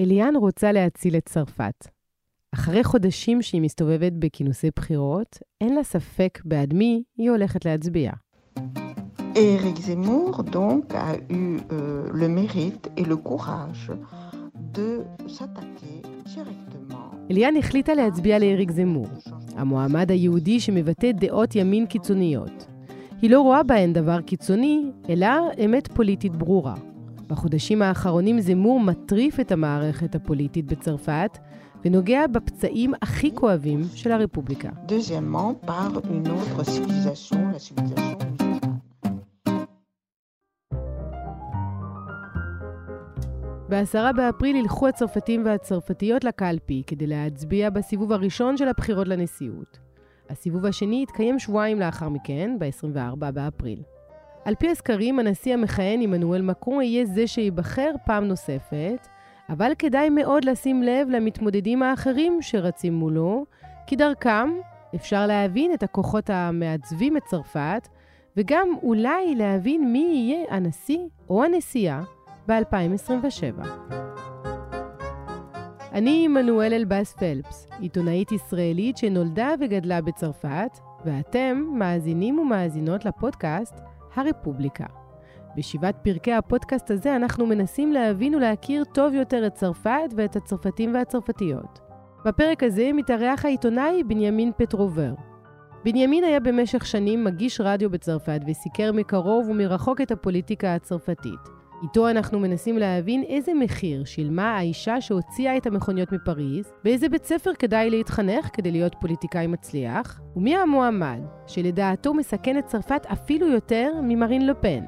אליאן רוצה להציל את צרפת. אחרי חודשים שהיא מסתובבת בכינוסי בחירות, אין לה ספק בעד מי היא הולכת להצביע. Éric Zemmour, donc, a eu euh, le mérite et le courage de s'attaquer directement. אליאן החליטה להצביע לאריק זמור, המועמד היהודי שמבטא דעות ימין קיצוניות. היא לא רואה בהן דבר קיצוני, אלא אמת פוליטית ברורה. בחודשים האחרונים זמור מטריף את המערכת הפוליטית בצרפת, ונוגע בפצעים הכי כואבים של הרפובליקה. Deuxièmement, par une autre civilisation, la civilisation musulmane. ב-10 באפריל ילכו הצרפתים והצרפתיות לקלפי כדי להצביע בסיבוב הראשון של הבחירות לנשיאות. הסיבוב השני יתקיים שבועיים לאחר מכן, ב-24 באפריל. על פי הסקרים, הנשיא המכהן עמנואל מקרון יהיה זה שייבחר פעם נוספת, אבל כדאי מאוד לשים לב למתמודדים האחרים שרצים מולו, כי דרכם אפשר להבין את הכוחות המעצבים את צרפת, וגם אולי להבין מי יהיה הנשיא או הנשיאה ב-2027. אני עמנואל אלבאס פלפס, עיתונאית ישראלית שנולדה וגדלה בצרפת, ואתם מאזינים ומאזינות לפודקאסט הרפובליקה. בשבעת פרקי הפודקאסט הזה אנחנו מנסים להבין ולהכיר טוב יותר את צרפת ואת הצרפתים והצרפתיות. בפרק הזה מתארח העיתונאי בנימין פטרובר. בנימין היה במשך שנים מגיש רדיו בצרפת וסיקר מקרוב ומרחוק את הפוליטיקה הצרפתית. איתו אנחנו מנסים להבין איזה מחיר שילמה האישה שהוציאה את המכוניות מפריז, באיזה בית ספר כדאי להתחנך כדי להיות פוליטיקאי מצליח, ומי המועמד שלדעתו מסכן את צרפת אפילו יותר ממרין לפן.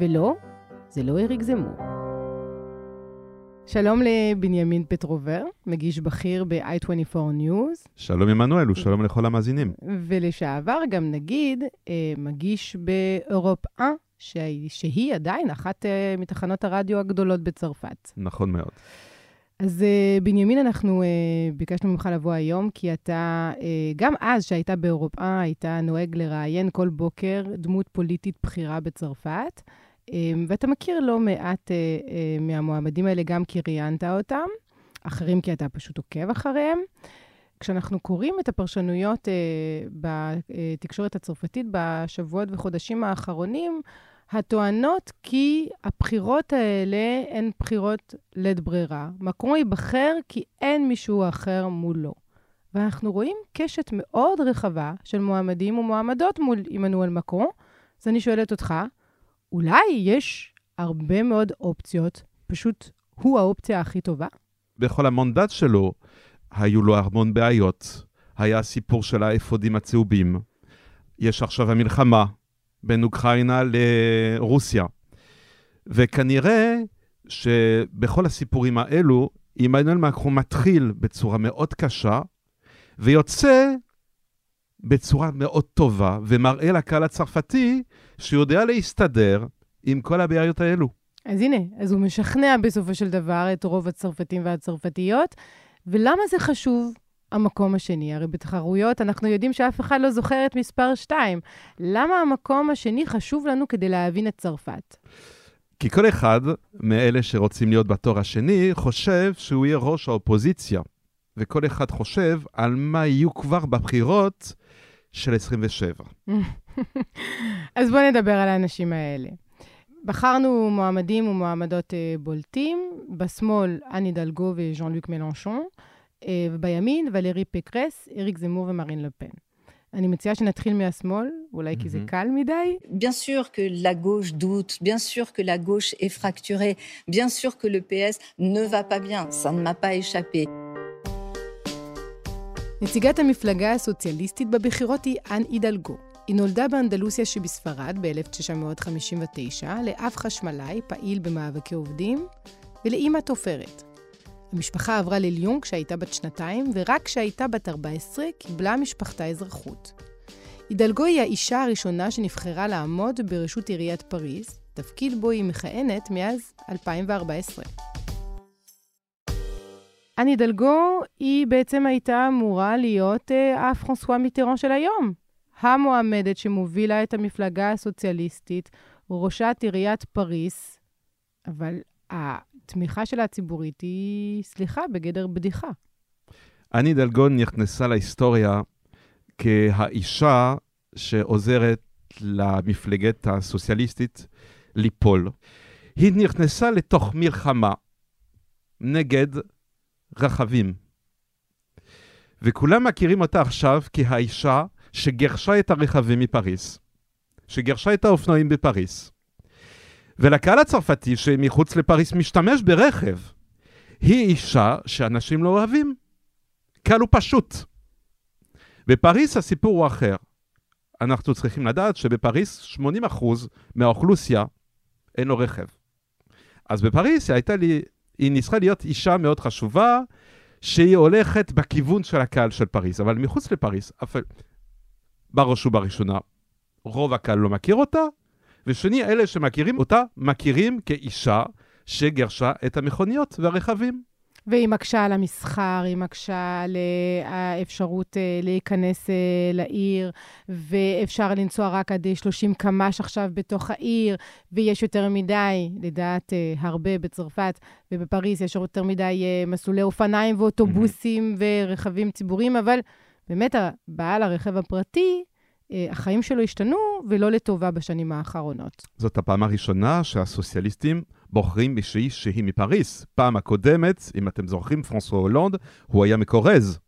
ולא, זה לא אריק זמור. שלום לבנימין פטרובר, מגיש בכיר ב-i24 News. שלום עמנואל ושלום לכל המאזינים. ולשעבר גם נגיד, אה, מגיש באירופ 1, שהיא, שהיא עדיין אחת אה, מתחנות הרדיו הגדולות בצרפת. נכון מאוד. אז אה, בנימין, אנחנו ביקשנו ממך לבוא היום, כי אתה, גם אז, שהיית באירופה, היית נוהג לראיין כל בוקר דמות פוליטית בכירה בצרפת. ואתה מכיר לא מעט מהמועמדים האלה גם כי ראיינת אותם, אחרים כי אתה פשוט עוקב אחריהם. כשאנחנו קוראים את הפרשנויות בתקשורת הצרפתית בשבועות וחודשים האחרונים, הטוענות כי הבחירות האלה הן בחירות לית ברירה. מקרון ייבחר כי אין מישהו אחר מולו. ואנחנו רואים קשת מאוד רחבה של מועמדים ומועמדות מול עמנואל מקרון. אז אני שואלת אותך, אולי יש הרבה מאוד אופציות, פשוט הוא האופציה הכי טובה? בכל המנדט שלו היו לו המון בעיות. היה הסיפור של האפודים הצהובים. יש עכשיו המלחמה בין אוקראינה לרוסיה. וכנראה שבכל הסיפורים האלו, עמנואל מקרון מתחיל בצורה מאוד קשה, ויוצא בצורה מאוד טובה, ומראה לקהל הצרפתי שהוא יודע להסתדר עם כל הבעיות האלו. אז הנה, אז הוא משכנע בסופו של דבר את רוב הצרפתים והצרפתיות. ולמה זה חשוב, המקום השני? הרי בתחרויות אנחנו יודעים שאף אחד לא זוכר את מספר 2. למה המקום השני חשוב לנו כדי להבין את צרפת? כי כל אחד מאלה שרוצים להיות בתור השני חושב שהוא יהיה ראש האופוזיציה, וכל אחד חושב על מה יהיו כבר בבחירות של 27. אז בואו נדבר על האנשים האלה. בחרנו מועמדים ומועמדות בולטים, בשמאל, אני דלגו וז'אן לוק מלנשון, ובימין, ולרי פקרס, אריק זמור ומרין לפן. אני מציעה שנתחיל מהשמאל, אולי כי זה קל מדי. Bien sûr que la gauche doute, bien sûr que la gauche est fracturée, bien sûr que le PS ne va pas bien, ça ne m'a pas échappé. נציגת המפלגה הסוציאליסטית בבחירות היא אן אידלגו. היא נולדה באנדלוסיה שבספרד ב-1959 לאב חשמלאי פעיל במאבקי עובדים ולאימא תופרת. המשפחה עברה לליון כשהייתה בת שנתיים, ורק כשהייתה בת 14 קיבלה משפחתה אזרחות. הידלגו היא האישה הראשונה שנבחרה לעמוד בראשות עיריית פריז, תפקיד בו היא מכהנת מאז 2014. אני דלגו, היא בעצם הייתה אמורה להיות אה, הפרנסואה מיטרן של היום. המועמדת שמובילה את המפלגה הסוציאליסטית, ראשת עיריית פריס, אבל התמיכה שלה הציבורית היא, סליחה, בגדר בדיחה. אני דלגון נכנסה להיסטוריה כהאישה שעוזרת למפלגת הסוציאליסטית ליפול. היא נכנסה לתוך מלחמה נגד רכבים. וכולם מכירים אותה עכשיו כהאישה שגירשה את הרכבים מפריס, שגירשה את האופנועים בפריס. ולקהל הצרפתי שמחוץ לפריס משתמש ברכב, היא אישה שאנשים לא אוהבים. קל ופשוט. בפריס הסיפור הוא אחר. אנחנו צריכים לדעת שבפריס 80% מהאוכלוסייה אין לו רכב. אז בפריס היא הייתה לי, היא ניסחה להיות אישה מאוד חשובה, שהיא הולכת בכיוון של הקהל של פריס, אבל מחוץ לפריס, אף... בראש ובראשונה, רוב הקהל לא מכיר אותה, ושני, אלה שמכירים אותה, מכירים כאישה שגרשה את המכוניות והרכבים. והיא מקשה על המסחר, היא מקשה על האפשרות אה, להיכנס אה, לעיר, ואפשר לנסוע רק עד 30 קמ"ש עכשיו בתוך העיר, ויש יותר מדי, לדעת אה, הרבה בצרפת ובפריז, יש יותר מדי מסלולי אופניים ואוטובוסים ורכבים ציבוריים, אבל באמת, בעל הרכב הפרטי, החיים שלו השתנו, ולא לטובה בשנים האחרונות. זאת הפעם הראשונה שהסוציאליסטים בוחרים מישהי שהיא מפריס. פעם הקודמת, אם אתם זוכרים, פרנסואה הולנד, הוא היה מקורז.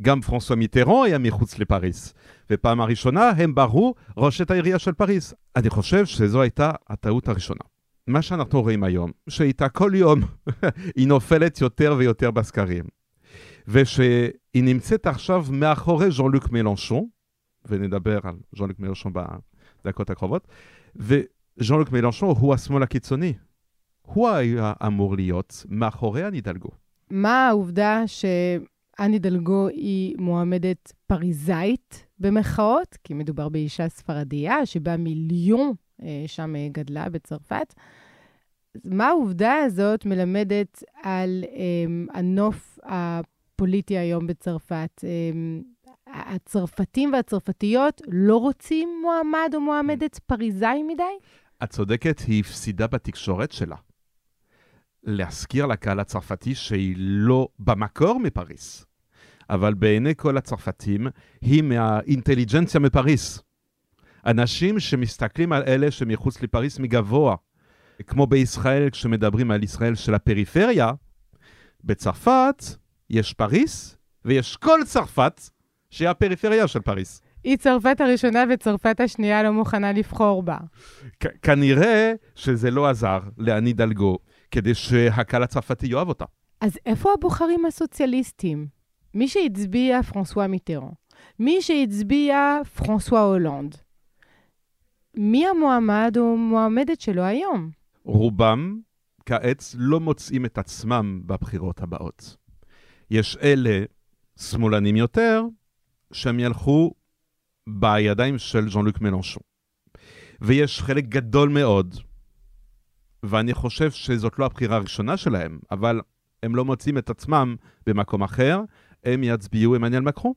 גם פרנסואה מיטרון היה מחוץ לפריס. ופעם הראשונה הם בחרו ראשת העירייה של פריס. אני חושב שזו הייתה הטעות הראשונה. מה שאנחנו רואים היום, שאיתה כל יום היא נופלת יותר ויותר בסקרים. ושהיא נמצאת עכשיו מאחורי ז'אן לוק מלנשון, ונדבר על ז'אן לוק מלנשון בדקות הקרובות, וז'אן לוק מלנשון הוא השמאל הקיצוני. הוא היה אמור להיות מאחורי אני דלגו. מה העובדה שאני דלגו היא מועמדת פריזאית במחאות? כי מדובר באישה ספרדיה שבה מיליון אה, שם אה, גדלה בצרפת. מה העובדה הזאת מלמדת על אה, הנוף הפוליטי היום בצרפת? הצרפתים והצרפתיות לא רוצים מועמד או מועמדת פריזאי מדי? את צודקת, היא הפסידה בתקשורת שלה. להזכיר לקהל הצרפתי שהיא לא במקור מפריס, אבל בעיני כל הצרפתים היא מהאינטליג'נציה מפריס. אנשים שמסתכלים על אלה שמחוץ לפריס מגבוה, כמו בישראל כשמדברים על ישראל של הפריפריה, בצרפת יש פריס ויש כל צרפת שהיא הפריפריה של פריס. היא צרפת הראשונה וצרפת השנייה לא מוכנה לבחור בה. כנראה שזה לא עזר לאני דלגו, כדי שהקהל הצרפתי יאהב אותה. אז איפה הבוחרים הסוציאליסטים? מי שהצביע פרנסואה מיטרון, מי שהצביע פרנסואה הולנד, מי המועמד או מועמדת שלו היום? רובם כעת לא מוצאים את עצמם בבחירות הבאות. יש אלה שמאלנים יותר, שהם ילכו בידיים של ז'אן לוק מלנשון. ויש חלק גדול מאוד ואני חושב שזאת לא הבחירה הראשונה שלהם, אבל הם לא מוצאים את עצמם במקום אחר, הם יצביעו עמנואל מקרון.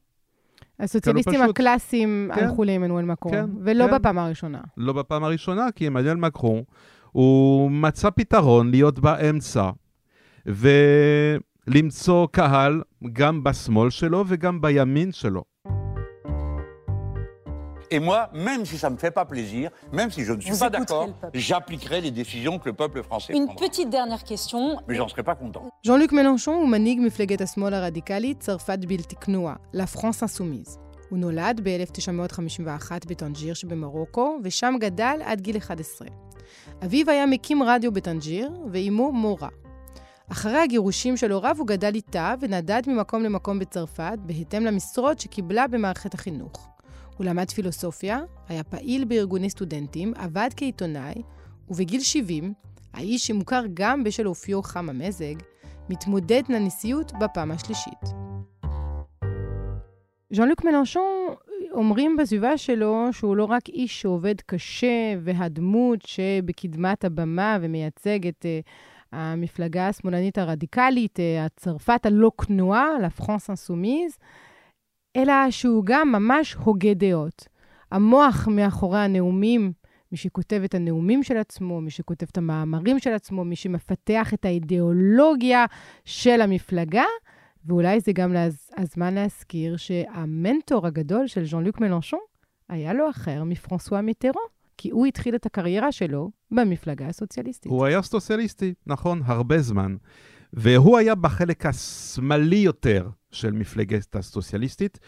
הסוציאליסטים הקלאסיים כן, הלכו לעמנואל מקרון, כן, ולא כן. בפעם הראשונה. לא בפעם הראשונה, כי עמנואל מקרון, הוא מצא פתרון להיות באמצע, ולמצוא קהל גם בשמאל שלו וגם בימין שלו. Et moi, même si ça ne me fait pas plaisir, même si je ne suis Vous pas d'accord, j'appliquerai les décisions que le peuple français Une prendra. petite dernière question. Mais j'en serais pas content. Jean-Luc Mélenchon הוא מנהיג מפלגת השמאל הרדיקלית צרפת בלתי כנועה, לה פרנס אסומיז. הוא נולד ב-1951 בטנג'יר שבמרוקו, ושם גדל עד גיל 11. אביו היה מקים רדיו בטנג'יר, ואימו מורה. אחרי הגירושים של הוריו הוא גדל איתה ונדד ממקום למקום בצרפת, בהתאם למשרות שקיבלה במערכת החינוך. הוא למד פילוסופיה, היה פעיל בארגוני סטודנטים, עבד כעיתונאי, ובגיל 70, האיש שמוכר גם בשל אופיו חם המזג, מתמודד לנשיאות בפעם השלישית. ז'אן לוק מלנשון, אומרים בסביבה שלו שהוא לא רק איש שעובד קשה והדמות שבקדמת הבמה ומייצג את uh, המפלגה השמאלנית הרדיקלית, uh, הצרפת הלא כנועה, לה פרנס אינסומיז, אלא שהוא גם ממש הוגה דעות. המוח מאחורי הנאומים מי שכותב את הנאומים של עצמו, מי שכותב את המאמרים של עצמו, מי שמפתח את האידיאולוגיה של המפלגה, ואולי זה גם הזמן להזכיר שהמנטור הגדול של ז'אן לוק מלנשון היה לו אחר מפרנסואה מיטרו, כי הוא התחיל את הקריירה שלו במפלגה הסוציאליסטית. הוא היה סוציאליסטי, נכון, הרבה זמן. והוא היה בחלק השמאלי יותר של מפלגת הסוציאליסטית,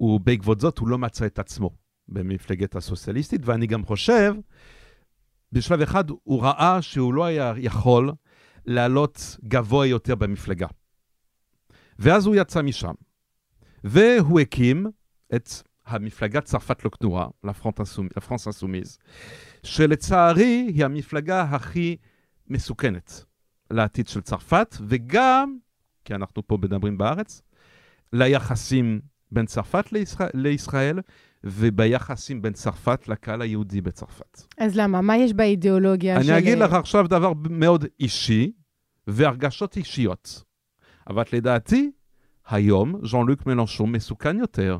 ובעקבות זאת הוא לא מצא את עצמו במפלגת הסוציאליסטית, ואני גם חושב, בשלב אחד הוא ראה שהוא לא היה יכול לעלות גבוה יותר במפלגה. ואז הוא יצא משם, והוא הקים את המפלגת צרפת לא כנועה, לפרנס אסומיז, שלצערי היא המפלגה הכי מסוכנת לעתיד של צרפת, וגם, כי אנחנו פה מדברים בארץ, ליחסים בין צרפת לישראל, לישראל וביחסים בין צרפת לקהל היהודי בצרפת. אז למה? מה יש באידיאולוגיה אני של... אני אגיד לך עכשיו דבר מאוד אישי, והרגשות אישיות. אבל לדעתי, היום ז'אן לוק מלנשון מסוכן יותר,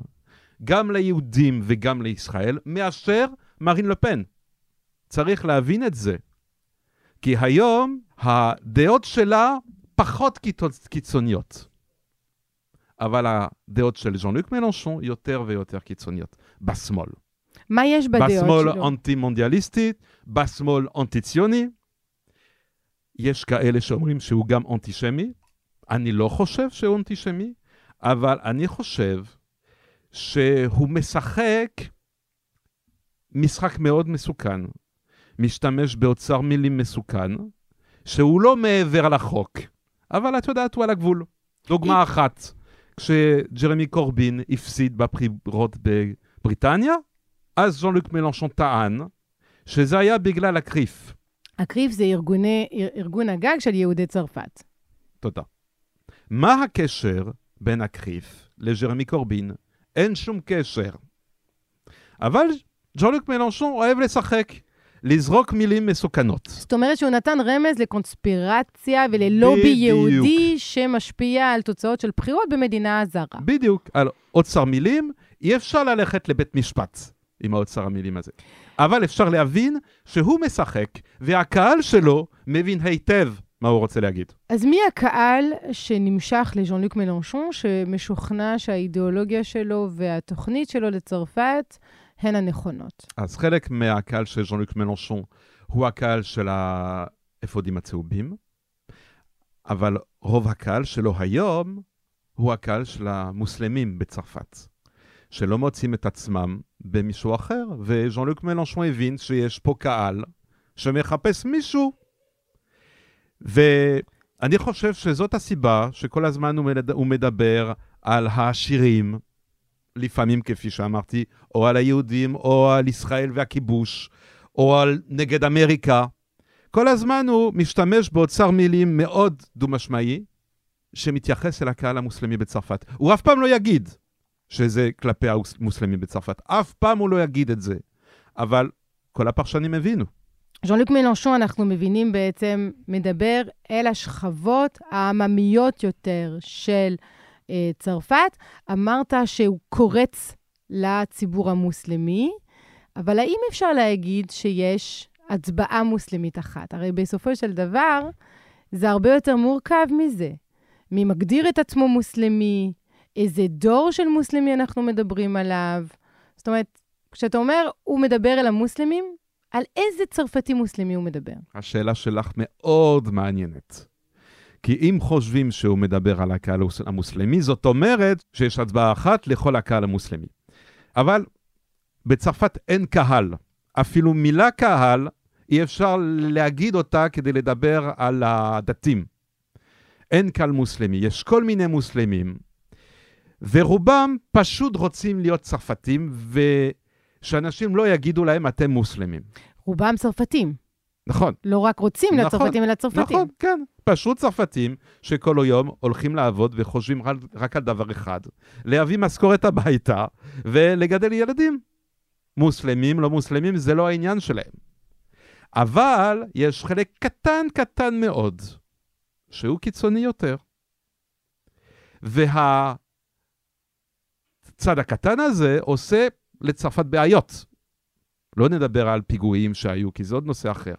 גם ליהודים וגם לישראל, מאשר מרין לפן. צריך להבין את זה. כי היום הדעות שלה פחות קיצוניות. אבל הדעות של ז'אן לוק מלנשון יותר ויותר קיצוניות, בשמאל. מה יש בדעות בשמאל שלו? בשמאל אנטי-מונדיאליסטית, בשמאל אנטי-ציוני. יש כאלה שאומרים שהוא גם אנטישמי. אני לא חושב שהוא אנטישמי, אבל אני חושב שהוא משחק משחק מאוד מסוכן, משתמש באוצר מילים מסוכן, שהוא לא מעבר לחוק, אבל את יודעת, הוא על הגבול. דוגמה אחת, כשג'רמי קורבין הפסיד בבחירות בבריטניה, אז ז'אן לוק מלנשון טען שזה היה בגלל הקריף. הקריף זה ארגוני, ארגון הגג של יהודי צרפת. תודה. מה הקשר בין הקריף לג'רמי קורבין? אין שום קשר. אבל ז'אן לוק מלנשון אוהב לשחק. לזרוק מילים מסוכנות. זאת אומרת שהוא נתן רמז לקונספירציה וללובי בדיוק. יהודי שמשפיע על תוצאות של בחירות במדינה זרה. בדיוק, על אוצר מילים, אי אפשר ללכת לבית משפט עם האוצר המילים הזה. אבל אפשר להבין שהוא משחק, והקהל שלו מבין היטב מה הוא רוצה להגיד. אז מי הקהל שנמשך לז'אן לוק מלנשון, שמשוכנע שהאידיאולוגיה שלו והתוכנית שלו לצרפת הן הנכונות. אז חלק מהקהל של ז'אן לוק מלנשון הוא הקהל של האפודים הצהובים, אבל רוב הקהל שלו היום הוא הקהל של המוסלמים בצרפת, שלא מוצאים את עצמם במישהו אחר, וז'אן לוק מלנשון הבין שיש פה קהל שמחפש מישהו. ואני חושב שזאת הסיבה שכל הזמן הוא מדבר על העשירים, לפעמים, כפי שאמרתי, או על היהודים, או על ישראל והכיבוש, או על נגד אמריקה. כל הזמן הוא משתמש באוצר מילים מאוד דו-משמעי, שמתייחס אל הקהל המוסלמי בצרפת. הוא אף פעם לא יגיד שזה כלפי המוסלמים בצרפת. אף פעם הוא לא יגיד את זה. אבל כל הפרשנים הבינו. ז'אן לוק מלנשון, אנחנו מבינים בעצם, מדבר אל השכבות העממיות יותר של צרפת. אמרת שהוא קורץ לציבור המוסלמי, אבל האם אפשר להגיד שיש הצבעה מוסלמית אחת? הרי בסופו של דבר, זה הרבה יותר מורכב מזה. מי מגדיר את עצמו מוסלמי? איזה דור של מוסלמי אנחנו מדברים עליו? זאת אומרת, כשאתה אומר, הוא מדבר אל המוסלמים, על איזה צרפתי מוסלמי הוא מדבר? השאלה שלך מאוד מעניינת. כי אם חושבים שהוא מדבר על הקהל המוסלמי, זאת אומרת שיש הצבעה אחת לכל הקהל המוסלמי. אבל בצרפת אין קהל. אפילו מילה קהל, אי אפשר להגיד אותה כדי לדבר על הדתים. אין קהל מוסלמי, יש כל מיני מוסלמים, ורובם פשוט רוצים להיות צרפתים, ושאנשים לא יגידו להם, אתם מוסלמים. רובם צרפתים. נכון. לא רק רוצים נכון, להיות צרפתים, אלא צרפתים. נכון, כן. פשוט צרפתים שכל היום הולכים לעבוד וחושבים רק על דבר אחד, להביא משכורת הביתה ולגדל ילדים. מוסלמים, לא מוסלמים, זה לא העניין שלהם. אבל יש חלק קטן קטן מאוד, שהוא קיצוני יותר. והצד הקטן הזה עושה לצרפת בעיות. לא נדבר על פיגועים שהיו, כי זה עוד נושא אחר.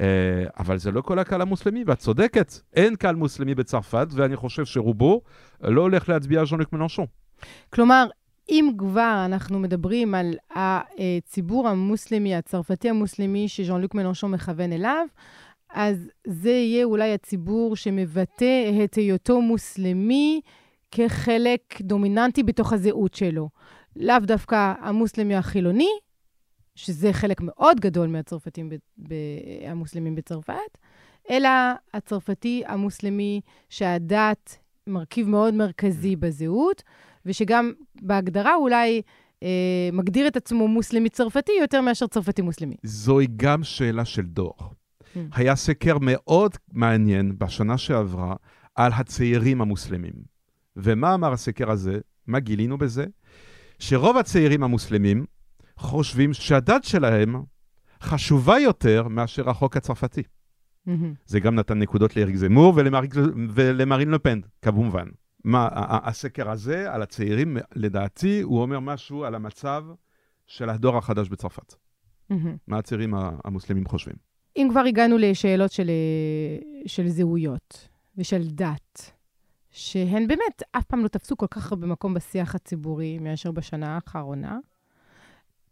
אה, אבל זה לא כל הקהל המוסלמי, ואת צודקת, אין קהל מוסלמי בצרפת, ואני חושב שרובו לא הולך להצביע על ז'אן לוק מלנשון. כלומר, אם כבר אנחנו מדברים על הציבור המוסלמי, הצרפתי המוסלמי, שז'אן לוק מלנשון מכוון אליו, אז זה יהיה אולי הציבור שמבטא את היותו מוסלמי כחלק דומיננטי בתוך הזהות שלו. לאו דווקא המוסלמי החילוני, שזה חלק מאוד גדול מהצרפתים, ב- ב- המוסלמים בצרפת, אלא הצרפתי המוסלמי שהדת מרכיב מאוד מרכזי בזהות, ושגם בהגדרה אולי אה, מגדיר את עצמו מוסלמי צרפתי יותר מאשר צרפתי מוסלמי. זוהי גם שאלה של דור. Mm. היה סקר מאוד מעניין בשנה שעברה על הצעירים המוסלמים. ומה אמר הסקר הזה? מה גילינו בזה? שרוב הצעירים המוסלמים חושבים שהדת שלהם חשובה יותר מאשר החוק הצרפתי. Mm-hmm. זה גם נתן נקודות לאריק זמור ולמרין לפן, כמובן. מה, הסקר הזה על הצעירים, לדעתי, הוא אומר משהו על המצב של הדור החדש בצרפת. Mm-hmm. מה הצעירים המוסלמים חושבים. אם כבר הגענו לשאלות של, של זהויות ושל דת, שהן באמת אף פעם לא תפסו כל כך הרבה מקום בשיח הציבורי מאשר בשנה האחרונה,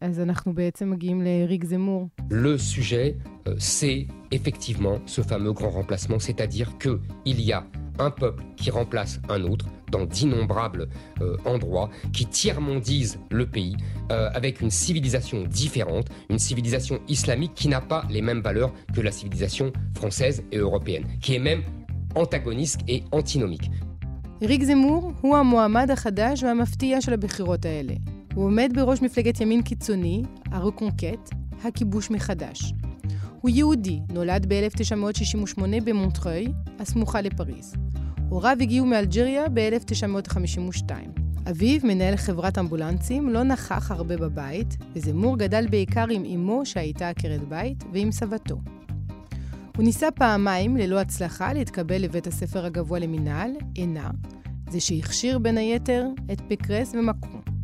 אז אנחנו בעצם מגיעים לריק זמור. Le sujet, c'est effectivement ce fameux grand remplacement, c'est-à-dire qu'il y a un peuple qui remplace un autre dans d'innombrables euh, endroits, qui tiers-mondise le pays euh, avec une civilisation différente, une civilisation islamique qui n'a pas les mêmes valeurs que la civilisation française et européenne, qui est même antagoniste et antinomique. ריק זמור הוא המועמד החדש והמפתיע של הבחירות האלה. הוא עומד בראש מפלגת ימין קיצוני, הרקונקט, הכיבוש מחדש. הוא יהודי, נולד ב-1968 במונטרוי, הסמוכה לפריז. הוריו הגיעו מאלג'יריה ב-1952. אביו, מנהל חברת אמבולנסים, לא נכח הרבה בבית, וזמור גדל בעיקר עם אמו שהייתה עקרת בית, ועם סבתו. הוא ניסה פעמיים, ללא הצלחה, להתקבל לבית הספר הגבוה למינהל, עינה, זה שהכשיר בין היתר את פקרס ומקרון.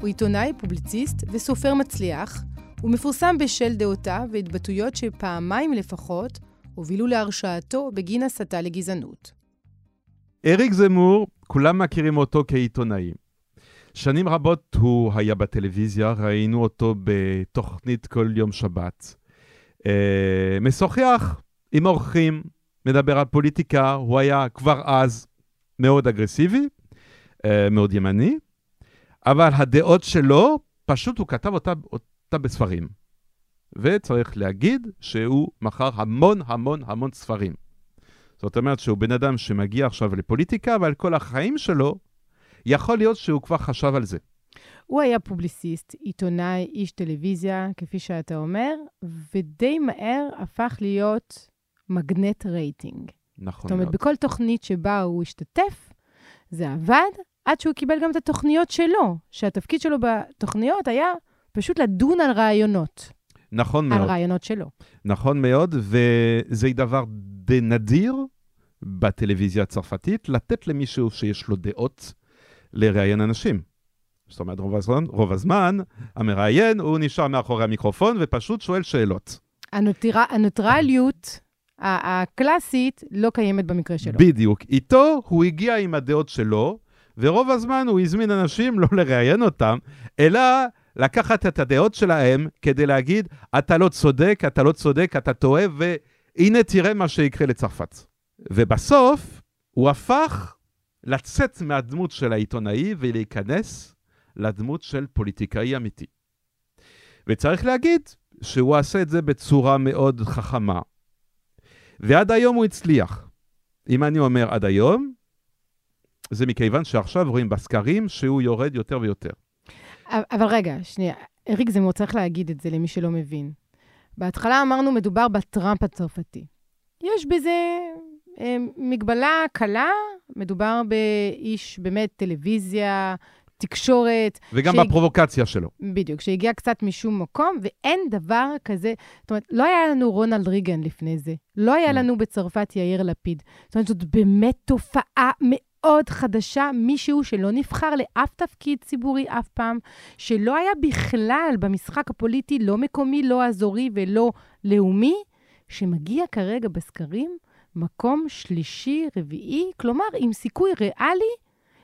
הוא עיתונאי, פובליציסט וסופר מצליח, הוא מפורסם בשל דעותיו והתבטאויות שפעמיים לפחות הובילו להרשעתו בגין הסתה לגזענות. אריק זמור, כולם מכירים אותו כעיתונאי. שנים רבות הוא היה בטלוויזיה, ראינו אותו בתוכנית כל יום שבת. אה, משוחח עם אורחים, מדבר על פוליטיקה, הוא היה כבר אז מאוד אגרסיבי, אה, מאוד ימני, אבל הדעות שלו, פשוט הוא כתב אותה, אותה בספרים. וצריך להגיד שהוא מכר המון המון המון ספרים. זאת אומרת שהוא בן אדם שמגיע עכשיו לפוליטיקה, אבל כל החיים שלו, יכול להיות שהוא כבר חשב על זה. הוא היה פובליסיסט, עיתונאי, איש טלוויזיה, כפי שאתה אומר, ודי מהר הפך להיות מגנט רייטינג. נכון זאת אומרת, מאוד. בכל תוכנית שבה הוא השתתף, זה עבד, עד שהוא קיבל גם את התוכניות שלו, שהתפקיד שלו בתוכניות היה פשוט לדון על רעיונות. נכון מאוד. על רעיונות שלו. נכון מאוד, וזה דבר די נדיר בטלוויזיה הצרפתית, לתת למישהו שיש לו דעות לראיין אנשים. זאת אומרת, רוב הזמן, רוב הזמן המראיין, הוא נשאר מאחורי המיקרופון ופשוט שואל שאלות. הנוטר... הנוטרליות הקלאסית לא קיימת במקרה שלו. בדיוק. איתו הוא הגיע עם הדעות שלו, ורוב הזמן הוא הזמין אנשים לא לראיין אותם, אלא לקחת את הדעות שלהם כדי להגיד, אתה לא צודק, אתה לא צודק, אתה טועה, והנה תראה מה שיקרה לצרפת. ובסוף הוא הפך לצאת מהדמות של העיתונאי ולהיכנס לדמות של פוליטיקאי אמיתי. וצריך להגיד שהוא עשה את זה בצורה מאוד חכמה. ועד היום הוא הצליח. אם אני אומר עד היום, זה מכיוון שעכשיו רואים בסקרים שהוא יורד יותר ויותר. אבל רגע, שנייה, אריק זמור, צריך להגיד את זה למי שלא מבין. בהתחלה אמרנו, מדובר בטראמפ הצרפתי. יש בזה אה, מגבלה קלה, מדובר באיש באמת טלוויזיה, תקשורת. וגם שהג... בפרובוקציה שלו. בדיוק, שהגיע קצת משום מקום, ואין דבר כזה, זאת אומרת, לא היה לנו רונלד ריגן לפני זה, לא היה mm. לנו בצרפת יאיר לפיד. זאת אומרת, זאת באמת תופעה מאוד... מאוד חדשה, מישהו שלא נבחר לאף תפקיד ציבורי אף פעם, שלא היה בכלל במשחק הפוליטי, לא מקומי, לא אזורי ולא לאומי, שמגיע כרגע בסקרים מקום שלישי, רביעי, כלומר, עם סיכוי ריאלי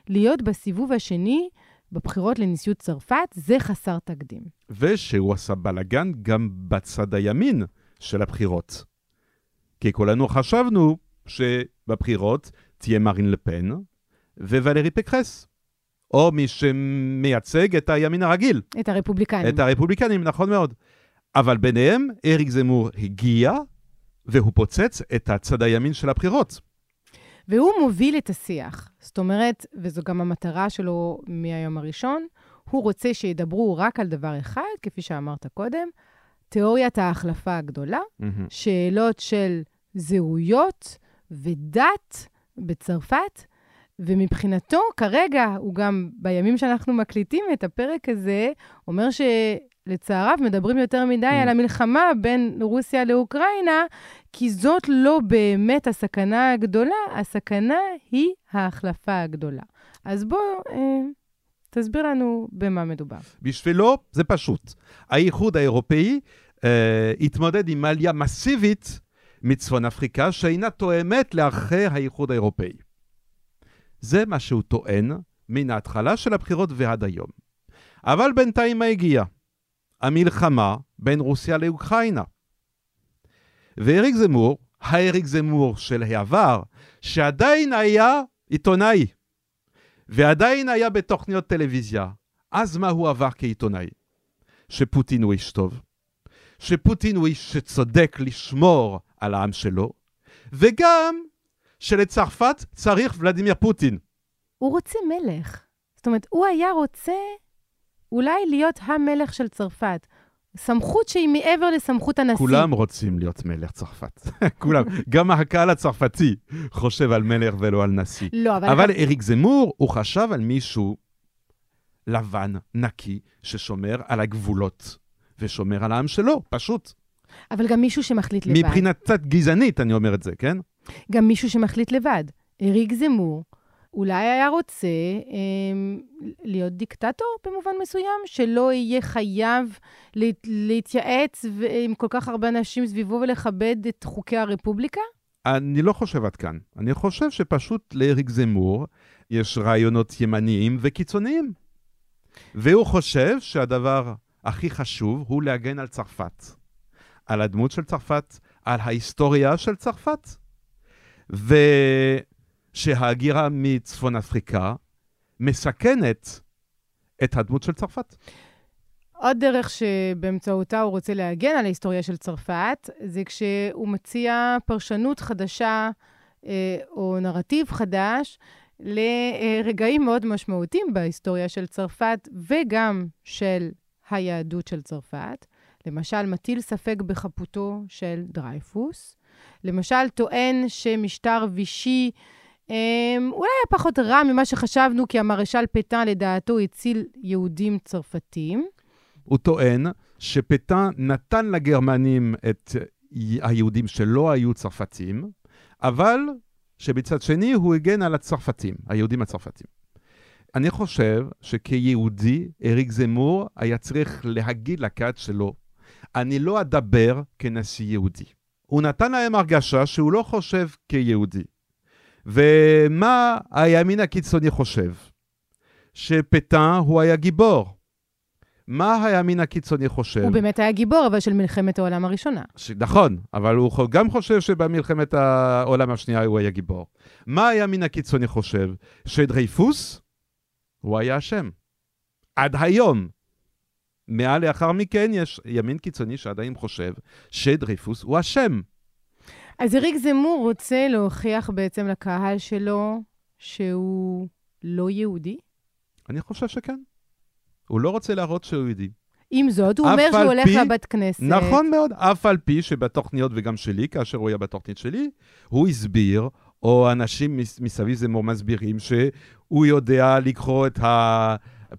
להיות בסיבוב השני בבחירות לנשיאות צרפת, זה חסר תקדים. ושהוא עשה בלאגן גם בצד הימין של הבחירות. כי כולנו חשבנו שבבחירות תהיה מרין לפן וולרי פקרס, או מי שמייצג את הימין הרגיל. את הרפובליקנים. את הרפובליקנים, נכון מאוד. אבל ביניהם, אריק זמור הגיע, והוא פוצץ את הצד הימין של הבחירות. והוא מוביל את השיח. זאת אומרת, וזו גם המטרה שלו מהיום הראשון, הוא רוצה שידברו רק על דבר אחד, כפי שאמרת קודם, תיאוריית ההחלפה הגדולה, mm-hmm. שאלות של זהויות ודת בצרפת, ומבחינתו, כרגע, הוא גם, בימים שאנחנו מקליטים את הפרק הזה, אומר שלצעריו מדברים יותר מדי mm. על המלחמה בין רוסיה לאוקראינה, כי זאת לא באמת הסכנה הגדולה, הסכנה היא ההחלפה הגדולה. אז בוא, אה, תסביר לנו במה מדובר. בשבילו זה פשוט. האיחוד האירופאי אה, התמודד עם עלייה מסיבית מצפון אפריקה, שאינה תואמת לערכי האיחוד האירופאי. זה מה שהוא טוען מן ההתחלה של הבחירות ועד היום. אבל בינתיים מה הגיע? המלחמה בין רוסיה לאוקראינה. ואריק זמור, האריק זמור של העבר, שעדיין היה עיתונאי, ועדיין היה בתוכניות טלוויזיה, אז מה הוא עבר כעיתונאי? שפוטין הוא איש טוב, שפוטין הוא איש שצודק לשמור על העם שלו, וגם שלצרפת צריך ולדימיר פוטין. הוא רוצה מלך. זאת אומרת, הוא היה רוצה אולי להיות המלך של צרפת. סמכות שהיא מעבר לסמכות הנשיא. כולם רוצים להיות מלך צרפת. כולם. גם הקהל הצרפתי חושב על מלך ולא על נשיא. לא, אבל... אבל אריק זמור, הוא חשב על מישהו לבן, נקי, ששומר על הגבולות ושומר על העם שלו, פשוט. אבל גם מישהו שמחליט לבד. מבחינה קצת גזענית, אני אומר את זה, כן? גם מישהו שמחליט לבד. אריק זמור אולי היה רוצה אה, להיות דיקטטור במובן מסוים, שלא יהיה חייב לה, להתייעץ עם כל כך הרבה אנשים סביבו ולכבד את חוקי הרפובליקה? אני לא חושב עד כאן. אני חושב שפשוט לאריק זמור יש רעיונות ימניים וקיצוניים. והוא חושב שהדבר הכי חשוב הוא להגן על צרפת. על הדמות של צרפת, על ההיסטוריה של צרפת. ושההגירה מצפון אפריקה מסכנת את הדמות של צרפת. עוד דרך שבאמצעותה הוא רוצה להגן על ההיסטוריה של צרפת, זה כשהוא מציע פרשנות חדשה אה, או נרטיב חדש לרגעים מאוד משמעותיים בהיסטוריה של צרפת וגם של היהדות של צרפת. למשל, מטיל ספק בחפותו של דרייפוס. למשל, טוען שמשטר וישי אמ, אולי היה פחות רע ממה שחשבנו, כי המרשל פטן, לדעתו, הציל יהודים צרפתים. הוא טוען שפטן נתן לגרמנים את היהודים שלא היו צרפתים, אבל שבצד שני הוא הגן על הצרפתים, היהודים הצרפתים. אני חושב שכיהודי, אריק זמור היה צריך להגיד לקהל שלו, אני לא אדבר כנשיא יהודי. הוא נתן להם הרגשה שהוא לא חושב כיהודי. ומה הימין הקיצוני חושב? שפטן הוא היה גיבור. מה הימין הקיצוני חושב? הוא באמת היה גיבור, אבל של מלחמת העולם הראשונה. ש... נכון, אבל הוא גם חושב שבמלחמת העולם השנייה הוא היה גיבור. מה הימין הקיצוני חושב? שדרייפוס הוא היה אשם. עד היום. מעל לאחר מכן יש ימין קיצוני שעדיין חושב שדריפוס הוא אשם. אז אריק זמור רוצה להוכיח בעצם לקהל שלו שהוא לא יהודי? אני חושב שכן. הוא לא רוצה להראות שהוא יהודי. עם זאת, הוא אומר שהוא הולך לבת כנסת. נכון מאוד, אף על פי שבתוכניות וגם שלי, כאשר הוא היה בתוכנית שלי, הוא הסביר, או אנשים מסביב זמור מסבירים, שהוא יודע לקרוא את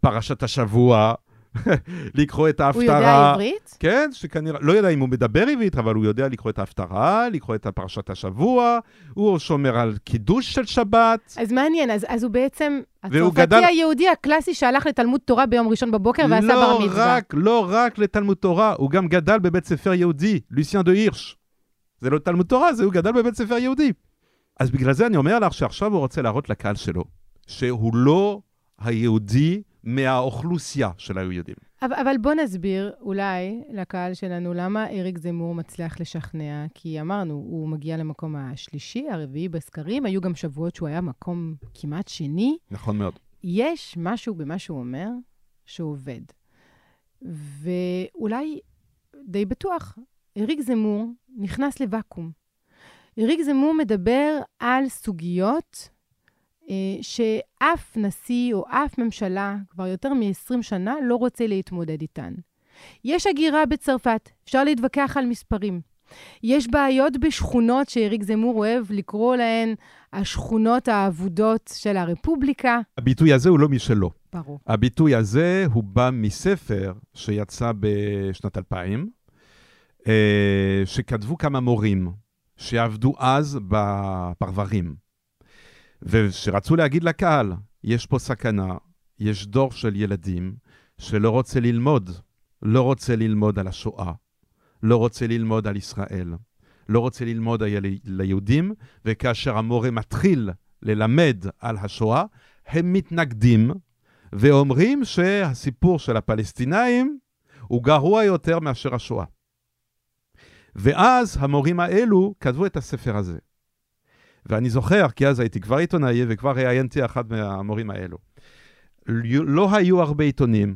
פרשת השבוע לקרוא את ההפטרה. הוא יודע עברית? כן, שכנראה, לא יודע אם הוא מדבר עברית, אבל הוא יודע לקרוא את ההפטרה, לקרוא את פרשת השבוע, הוא שומר על קידוש של שבת. אז מעניין, אז, אז הוא בעצם הצרפתי גדל... היהודי הקלאסי שהלך לתלמוד תורה ביום ראשון בבוקר ועשה לא בר מצווה. רק, לא רק לתלמוד תורה, הוא גם גדל בבית ספר יהודי, לוסיאן דה הירש. זה לא תלמוד תורה, זה הוא גדל בבית ספר יהודי. אז בגלל זה אני אומר לך שעכשיו הוא רוצה להראות לקהל שלו, שהוא לא היהודי מהאוכלוסייה של היהודים. אבל, אבל בוא נסביר אולי לקהל שלנו למה אריק זמור מצליח לשכנע, כי אמרנו, הוא מגיע למקום השלישי, הרביעי בסקרים, היו גם שבועות שהוא היה מקום כמעט שני. נכון מאוד. יש משהו במה שהוא אומר שעובד. ואולי די בטוח, אריק זמור נכנס לוואקום. אריק זמור מדבר על סוגיות שאף נשיא או אף ממשלה כבר יותר מ-20 שנה לא רוצה להתמודד איתן. יש הגירה בצרפת, אפשר להתווכח על מספרים. יש בעיות בשכונות שאריק זמור אוהב לקרוא להן השכונות האבודות של הרפובליקה. הביטוי הזה הוא לא משלו. ברור. הביטוי הזה הוא בא מספר שיצא בשנת 2000, אה, שכתבו כמה מורים שעבדו אז בפרברים. ושרצו להגיד לקהל, יש פה סכנה, יש דור של ילדים שלא רוצה ללמוד, לא רוצה ללמוד על השואה, לא רוצה ללמוד על ישראל, לא רוצה ללמוד על היהודים, וכאשר המורה מתחיל ללמד על השואה, הם מתנגדים ואומרים שהסיפור של הפלסטינאים הוא גרוע יותר מאשר השואה. ואז המורים האלו כתבו את הספר הזה. ואני זוכר, כי אז הייתי כבר עיתונאי וכבר ראיינתי אחד מהמורים האלו. לא היו הרבה עיתונים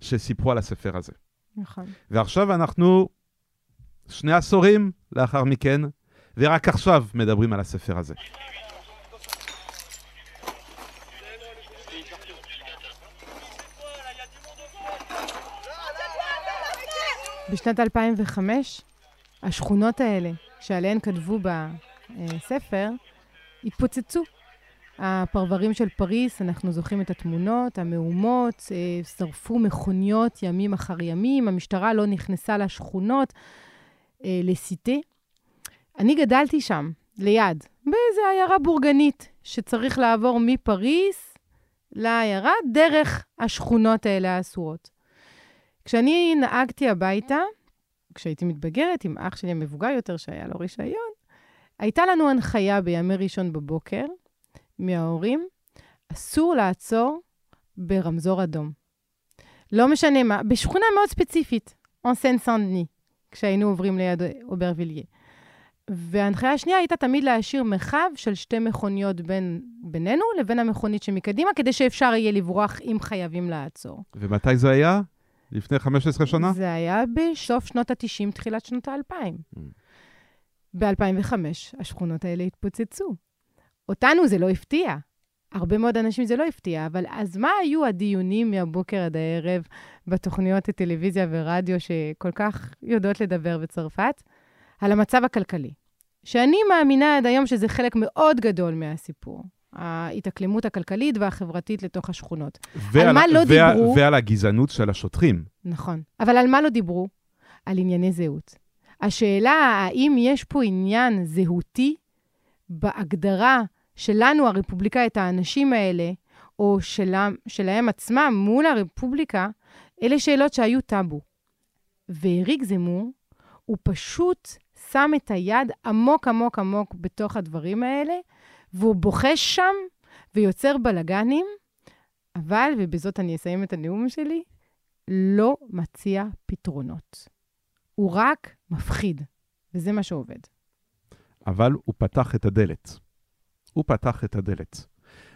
שסיפרו על הספר הזה. נכון. ועכשיו אנחנו שני עשורים לאחר מכן, ורק עכשיו מדברים על הספר הזה. בשנת 2005, השכונות האלה, שעליהן כתבו בספר, התפוצצו. הפרברים של פריס, אנחנו זוכרים את התמונות, המהומות, אה, שרפו מכוניות ימים אחר ימים, המשטרה לא נכנסה לשכונות, אה, לסיטה. אני גדלתי שם, ליד, באיזו עיירה בורגנית, שצריך לעבור מפריס לעיירה דרך השכונות האלה האסורות. כשאני נהגתי הביתה, כשהייתי מתבגרת עם אח שלי המבוגר יותר, שהיה לו רישיון, הייתה לנו הנחיה בימי ראשון בבוקר מההורים, אסור לעצור ברמזור אדום. לא משנה מה, בשכונה מאוד ספציפית, אונסן סנדני, כשהיינו עוברים ליד אוברוויליה. וההנחיה השנייה הייתה תמיד להשאיר מרחב של שתי מכוניות בין, בינינו לבין המכונית שמקדימה, כדי שאפשר יהיה לברוח אם חייבים לעצור. ומתי זה היה? לפני 15 שנה? זה היה בסוף שנות ה-90, תחילת שנות ה-2000. Mm. ב-2005 השכונות האלה התפוצצו. אותנו זה לא הפתיע. הרבה מאוד אנשים זה לא הפתיע, אבל אז מה היו הדיונים מהבוקר עד הערב בתוכניות הטלוויזיה ורדיו שכל כך יודעות לדבר בצרפת? על המצב הכלכלי. שאני מאמינה עד היום שזה חלק מאוד גדול מהסיפור. ההתאקלמות הכלכלית והחברתית לתוך השכונות. ועל, על מה לא וה, דיברו... ועל הגזענות של השוטרים. נכון. אבל על מה לא דיברו? על ענייני זהות. השאלה האם יש פה עניין זהותי בהגדרה שלנו, הרפובליקה, את האנשים האלה, או שלה, שלהם עצמם מול הרפובליקה, אלה שאלות שהיו טאבו. והריק זמור, הוא פשוט שם את היד עמוק עמוק עמוק בתוך הדברים האלה, והוא בוחש שם ויוצר בלגנים, אבל, ובזאת אני אסיים את הנאום שלי, לא מציע פתרונות. הוא רק מפחיד, וזה מה שעובד. אבל הוא פתח את הדלת. הוא פתח את הדלת.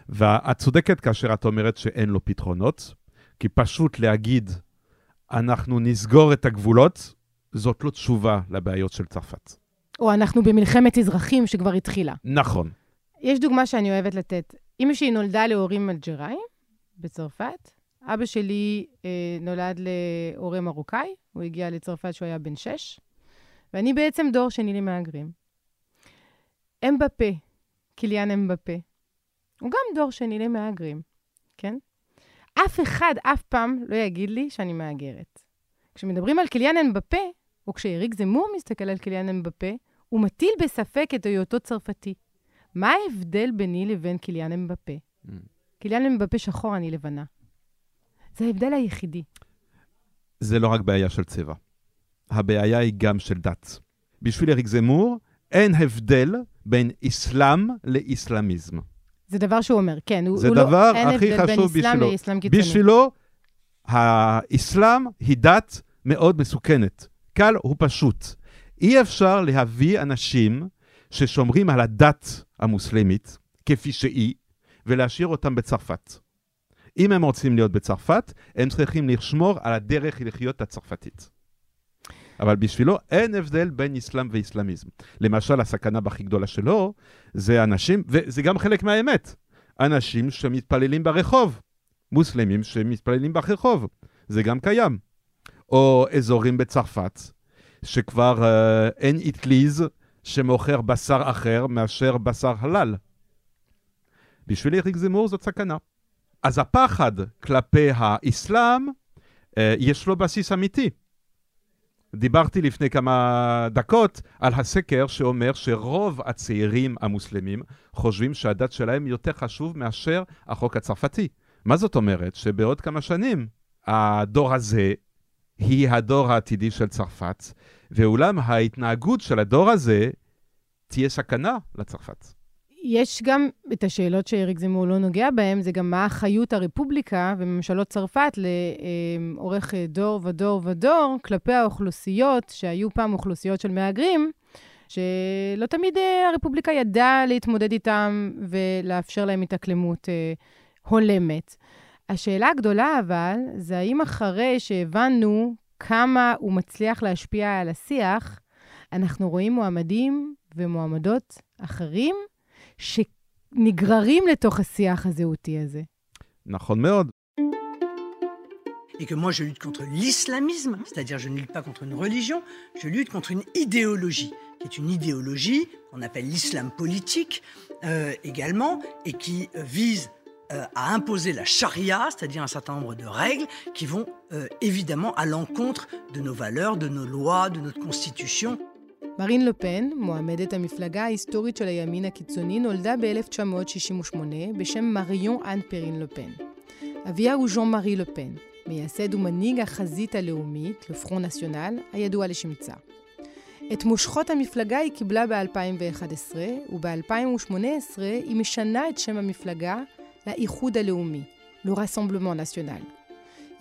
ואת צודקת כאשר את אומרת שאין לו פתרונות, כי פשוט להגיד, אנחנו נסגור את הגבולות, זאת לא תשובה לבעיות של צרפת. או אנחנו במלחמת אזרחים שכבר התחילה. נכון. יש דוגמה שאני אוהבת לתת. אמא שלי נולדה להורים אלג'ראים בצרפת. אבא שלי אה, נולד להורה מרוקאי, הוא הגיע לצרפת כשהוא היה בן שש, ואני בעצם דור שני למהגרים. אמבפה, קיליאן אמבפה, הוא גם דור שני למהגרים, כן? אף אחד אף פעם לא יגיד לי שאני מהגרת. כשמדברים על קיליאן אמבפה, או כשאריק זמור מסתכל על קיליאן אמבפה, הוא מטיל בספק את היותו צרפתי. מה ההבדל ביני לבין קיליאן אמבפה? Mm. קיליאן אמבפה שחור, אני לבנה. זה ההבדל היחידי. זה לא רק בעיה של צבע. הבעיה היא גם של דת. בשביל אריק זמור, אין הבדל בין אסלאם לאסלאמיזם. זה דבר שהוא אומר, כן. זה הוא דבר לא, הכי חשוב בשבילו. בשבילו, האסלאם היא דת מאוד מסוכנת. קל ופשוט. אי אפשר להביא אנשים ששומרים על הדת המוסלמית כפי שהיא, ולהשאיר אותם בצרפת. אם הם רוצים להיות בצרפת, הם צריכים לשמור על הדרך לחיות הצרפתית. אבל בשבילו אין הבדל בין אסלאם ואסלאמיזם. למשל, הסכנה הכי גדולה שלו זה אנשים, וזה גם חלק מהאמת, אנשים שמתפללים ברחוב, מוסלמים שמתפללים ברחוב, זה גם קיים. או אזורים בצרפת, שכבר אה, אין אטליז שמוכר בשר אחר מאשר בשר הלל. בשביל אריק זמור זאת סכנה. אז הפחד כלפי האסלאם, אה, יש לו בסיס אמיתי. דיברתי לפני כמה דקות על הסקר שאומר שרוב הצעירים המוסלמים חושבים שהדת שלהם יותר חשוב מאשר החוק הצרפתי. מה זאת אומרת? שבעוד כמה שנים הדור הזה היא הדור העתידי של צרפת, ואולם ההתנהגות של הדור הזה תהיה סכנה לצרפת. יש גם את השאלות שאריק זמור לא נוגע בהן, זה גם מה אחריות הרפובליקה וממשלות צרפת לאורך דור ודור ודור כלפי האוכלוסיות שהיו פעם אוכלוסיות של מהגרים, שלא תמיד אה, הרפובליקה ידעה להתמודד איתם ולאפשר להם התאקלמות אה, הולמת. השאלה הגדולה אבל, זה האם אחרי שהבנו כמה הוא מצליח להשפיע על השיח, אנחנו רואים מועמדים ומועמדות אחרים שנגררים לתוך השיח הזהותי הזה. נכון מאוד. et que moi je lutte contre l'islamisme, c'est-à-dire je ne lutte pas contre une religion, je lutte contre une idéologie, qui est une idéologie qu'on appelle l'islam politique euh, également, et qui euh, vise euh, à imposer la charia, c'est-à-dire un certain nombre de règles qui vont euh, évidemment à l'encontre de nos valeurs, de nos lois, de notre constitution. מרין לופן, מועמדת המפלגה ההיסטורית של הימין הקיצוני, נולדה ב-1968 בשם מריון אן פרין לופן. אביה הוא ז'אן מארי לופן, מייסד ומנהיג החזית הלאומית, לפרון נציונל, הידוע לשמצה. את מושכות המפלגה היא קיבלה ב-2011, וב-2018 היא משנה את שם המפלגה לאיחוד הלאומי, לו רסמבלמנט נציונל.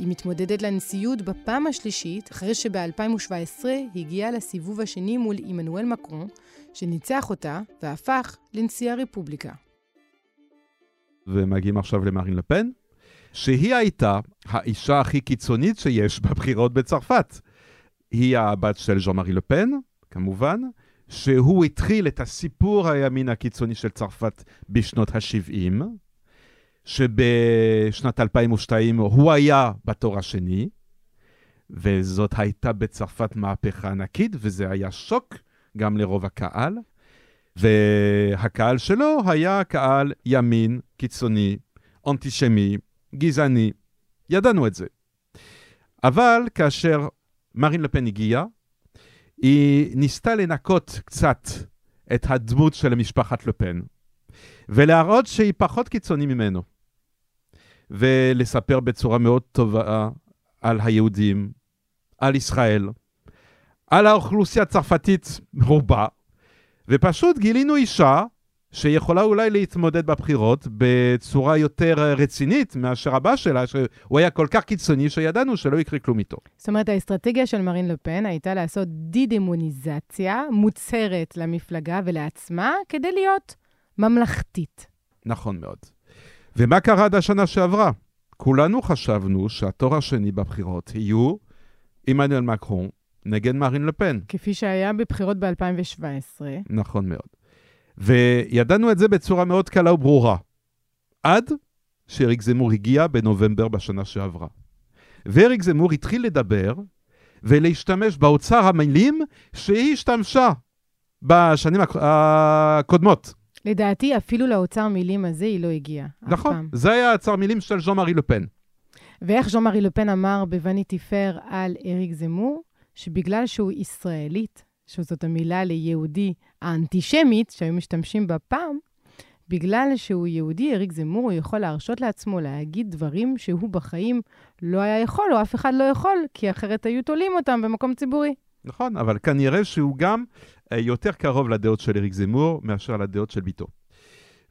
היא מתמודדת לנשיאות בפעם השלישית, אחרי שב-2017 הגיעה לסיבוב השני מול עמנואל מקרון, שניצח אותה והפך לנשיא הרפובליקה. ומגיעים עכשיו למרין לפן, שהיא הייתה האישה הכי קיצונית שיש בבחירות בצרפת. היא הבת של ז'אן מארי לפן, כמובן, שהוא התחיל את הסיפור הימין הקיצוני של צרפת בשנות ה-70, שבשנת 2002 הוא היה בתור השני, וזאת הייתה בצרפת מהפכה ענקית, וזה היה שוק גם לרוב הקהל. והקהל שלו היה קהל ימין, קיצוני, אנטישמי, גזעני. ידענו את זה. אבל כאשר מרין לפן הגיעה, היא ניסתה לנקות קצת את הדמות של משפחת לפן, ולהראות שהיא פחות קיצוני ממנו. ולספר בצורה מאוד טובה על היהודים, על ישראל, על האוכלוסייה הצרפתית רובה, ופשוט גילינו אישה שיכולה אולי להתמודד בבחירות בצורה יותר רצינית מאשר הבא שלה, שהוא היה כל כך קיצוני שידענו שלא יקרה כלום איתו. זאת אומרת, האסטרטגיה של מרין לפן הייתה לעשות די-דמוניזציה מוצהרת למפלגה ולעצמה כדי להיות ממלכתית. נכון מאוד. ומה קרה עד השנה שעברה? כולנו חשבנו שהתור השני בבחירות יהיו עמנואל מקרון נגד מרין לפן. כפי שהיה בבחירות ב-2017. נכון מאוד. וידענו את זה בצורה מאוד קלה וברורה. עד שאריק זמור הגיע בנובמבר בשנה שעברה. ואריק זמור התחיל לדבר ולהשתמש באוצר המילים שהיא השתמשה בשנים הקודמות. לדעתי, אפילו לאוצר מילים הזה היא לא הגיעה. נכון, זה היה אוצר מילים של ז'אן מארי לפן. ואיך ז'אן מארי לפן אמר בווניטי פר על אריק זמור, שבגלל שהוא ישראלית, שזאת המילה ליהודי האנטישמית, שהיו משתמשים בה פעם, בגלל שהוא יהודי, אריק זמור, הוא יכול להרשות לעצמו להגיד דברים שהוא בחיים לא היה יכול, או אף אחד לא יכול, כי אחרת היו תולים אותם במקום ציבורי. נכון, אבל כנראה שהוא גם יותר קרוב לדעות של אריק זמור מאשר לדעות של ביתו.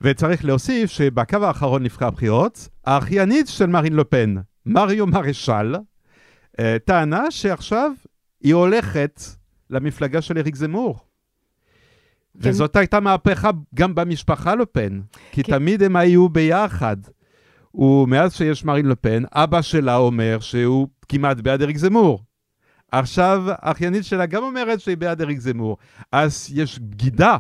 וצריך להוסיף שבקו האחרון לפני הבחירות, האחיינית של מרין לופן, מריו מרשל, אה, טענה שעכשיו היא הולכת למפלגה של אריק זמור. כן. וזאת הייתה מהפכה גם במשפחה לפן, כי כן. תמיד הם היו ביחד. ומאז שיש מרין לפן, אבא שלה אומר שהוא כמעט בעד אריק זמור. עכשיו, האחיינית שלה גם אומרת שהיא בעד אריק זמור. אז יש בגידה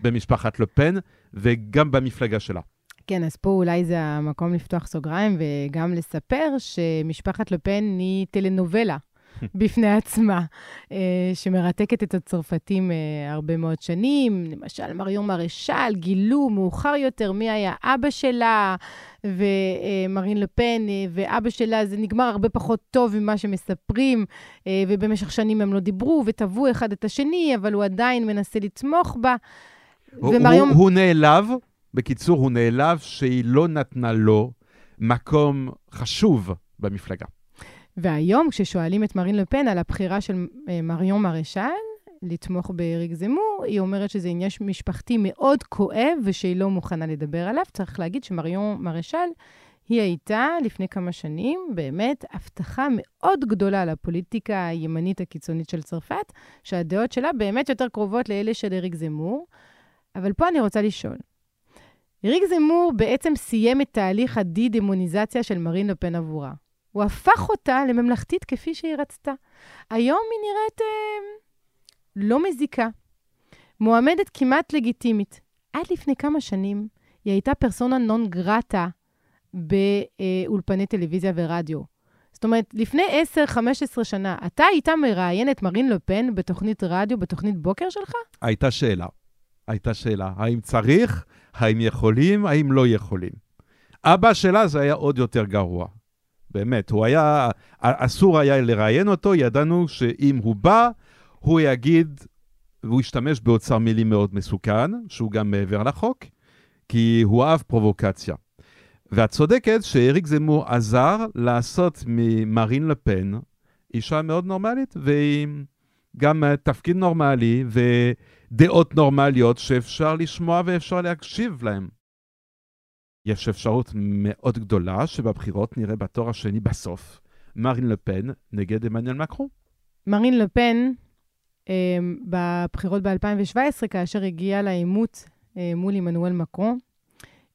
במשפחת לפן וגם במפלגה שלה. כן, אז פה אולי זה המקום לפתוח סוגריים וגם לספר שמשפחת לפן היא טלנובלה. בפני עצמה, אה, שמרתקת את הצרפתים אה, הרבה מאוד שנים. למשל, מריום מרשל, גילו מאוחר יותר מי היה אבא שלה, ומרין לפן אה, ואבא שלה, זה נגמר הרבה פחות טוב ממה שמספרים, ובמשך שנים הם לא דיברו וטבעו אחד את השני, אבל הוא עדיין מנסה לתמוך בה. ומריום... הוא, הוא נעלב, בקיצור, הוא נעלב שהיא לא נתנה לו מקום חשוב במפלגה. והיום, כששואלים את מרין לפן על הבחירה של אה, מריון מרשל לתמוך באריק זמור, היא אומרת שזה עניין משפחתי מאוד כואב ושהיא לא מוכנה לדבר עליו. צריך להגיד שמריון מרשל, היא הייתה לפני כמה שנים באמת הבטחה מאוד גדולה לפוליטיקה הימנית הקיצונית של צרפת, שהדעות שלה באמת יותר קרובות לאלה של אריק זמור. אבל פה אני רוצה לשאול, אריק זמור בעצם סיים את תהליך הדי-דמוניזציה של מרין לפן עבורה. הוא הפך אותה לממלכתית כפי שהיא רצתה. היום היא נראית אה, לא מזיקה. מועמדת כמעט לגיטימית. עד לפני כמה שנים היא הייתה פרסונה נון גרטה באולפני טלוויזיה ורדיו. זאת אומרת, לפני 10-15 שנה, אתה היית מראיין את מרין לפן בתוכנית רדיו, בתוכנית בוקר שלך? הייתה שאלה. הייתה שאלה. האם צריך, האם יכולים, האם לא יכולים. אבא שלה זה היה עוד יותר גרוע. באמת, הוא היה, אסור היה לראיין אותו, ידענו שאם הוא בא, הוא יגיד, והוא ישתמש באוצר מילים מאוד מסוכן, שהוא גם מעבר לחוק, כי הוא אהב פרובוקציה. ואת צודקת שאריק זמור עזר לעשות ממרין לפן אישה מאוד נורמלית, ועם גם תפקיד נורמלי ודעות נורמליות שאפשר לשמוע ואפשר להקשיב להם. יש אפשרות מאוד גדולה שבבחירות נראה בתור השני בסוף מרין לפן נגד עמנואל מקרו. מרין לפן, אה, בבחירות ב-2017, כאשר הגיעה לעימות אה, מול עמנואל מקרו,